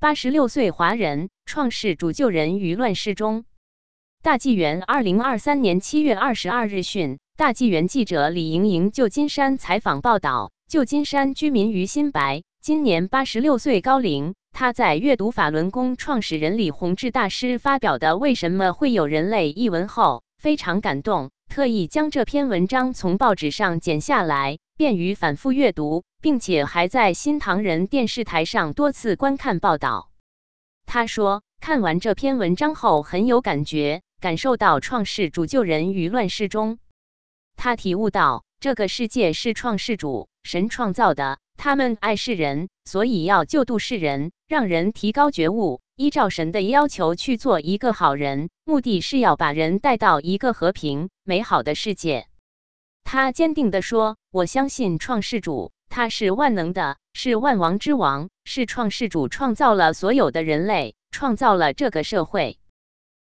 八十六岁华人，创世主救人于乱世中。大纪元二零二三年七月二十二日讯，大纪元记者李莹莹旧金山采访报道：旧金山居民于新白今年八十六岁高龄，他在阅读法轮功创始人李洪志大师发表的《为什么会有人类》一文后，非常感动，特意将这篇文章从报纸上剪下来，便于反复阅读。并且还在新唐人电视台上多次观看报道。他说，看完这篇文章后很有感觉，感受到创世主救人于乱世中。他体悟到，这个世界是创世主神创造的，他们爱世人，所以要救度世人，让人提高觉悟，依照神的要求去做一个好人，目的是要把人带到一个和平美好的世界。他坚定地说：“我相信创世主。”他是万能的，是万王之王，是创世主，创造了所有的人类，创造了这个社会。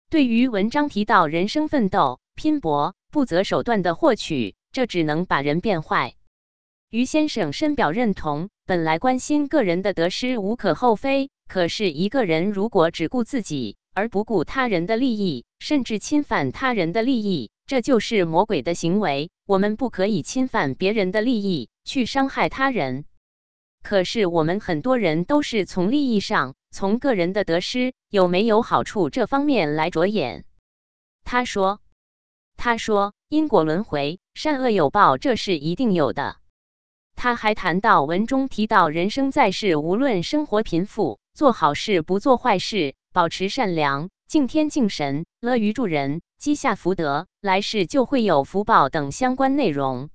对于文章提到人生奋斗、拼搏、不择手段的获取，这只能把人变坏。于先生深表认同。本来关心个人的得失无可厚非，可是一个人如果只顾自己而不顾他人的利益，甚至侵犯他人的利益，这就是魔鬼的行为。我们不可以侵犯别人的利益。去伤害他人，可是我们很多人都是从利益上、从个人的得失有没有好处这方面来着眼。他说：“他说因果轮回，善恶有报，这是一定有的。”他还谈到文中提到，人生在世，无论生活贫富，做好事不做坏事，保持善良，敬天敬神，乐于助人，积下福德，来世就会有福报等相关内容。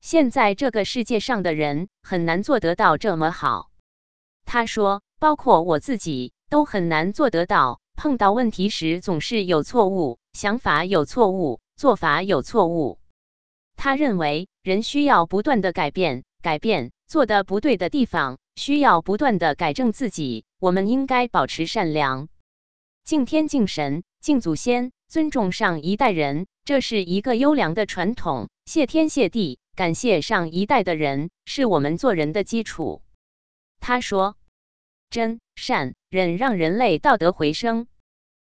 现在这个世界上的人很难做得到这么好。他说，包括我自己都很难做得到。碰到问题时总是有错误，想法有错误，做法有错误。他认为人需要不断的改变，改变做的不对的地方，需要不断的改正自己。我们应该保持善良，敬天敬神，敬祖先，尊重上一代人，这是一个优良的传统。谢天谢地。感谢上一代的人，是我们做人的基础。他说：“真善忍让人类道德回升。”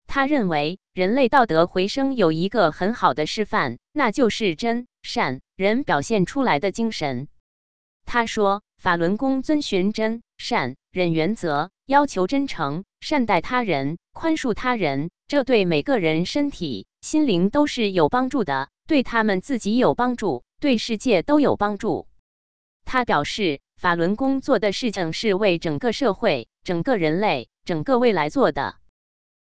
他认为人类道德回升有一个很好的示范，那就是真善忍表现出来的精神。他说：“法轮功遵循真善忍原则，要求真诚，善待他人，宽恕他人，这对每个人身体、心灵都是有帮助的，对他们自己有帮助。”对世界都有帮助。他表示，法轮功做的事情是为整个社会、整个人类、整个未来做的。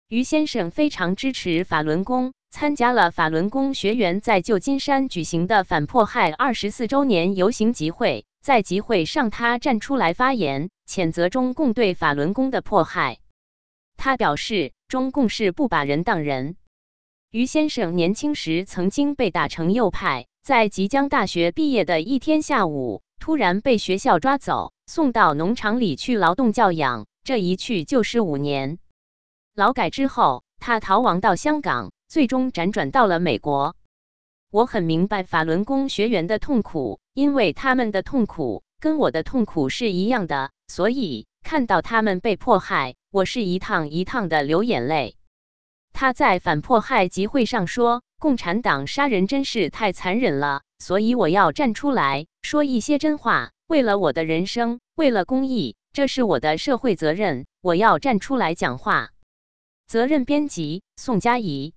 于先生非常支持法轮功，参加了法轮功学员在旧金山举行的反迫害二十四周年游行集会。在集会上，他站出来发言，谴责中共对法轮功的迫害。他表示，中共是不把人当人。于先生年轻时曾经被打成右派。在即将大学毕业的一天下午，突然被学校抓走，送到农场里去劳动教养。这一去就是五年。劳改之后，他逃亡到香港，最终辗转到了美国。我很明白法轮功学员的痛苦，因为他们的痛苦跟我的痛苦是一样的，所以看到他们被迫害，我是一趟一趟的流眼泪。他在反迫害集会上说。共产党杀人真是太残忍了，所以我要站出来说一些真话。为了我的人生，为了公益，这是我的社会责任。我要站出来讲话。责任编辑：宋佳怡。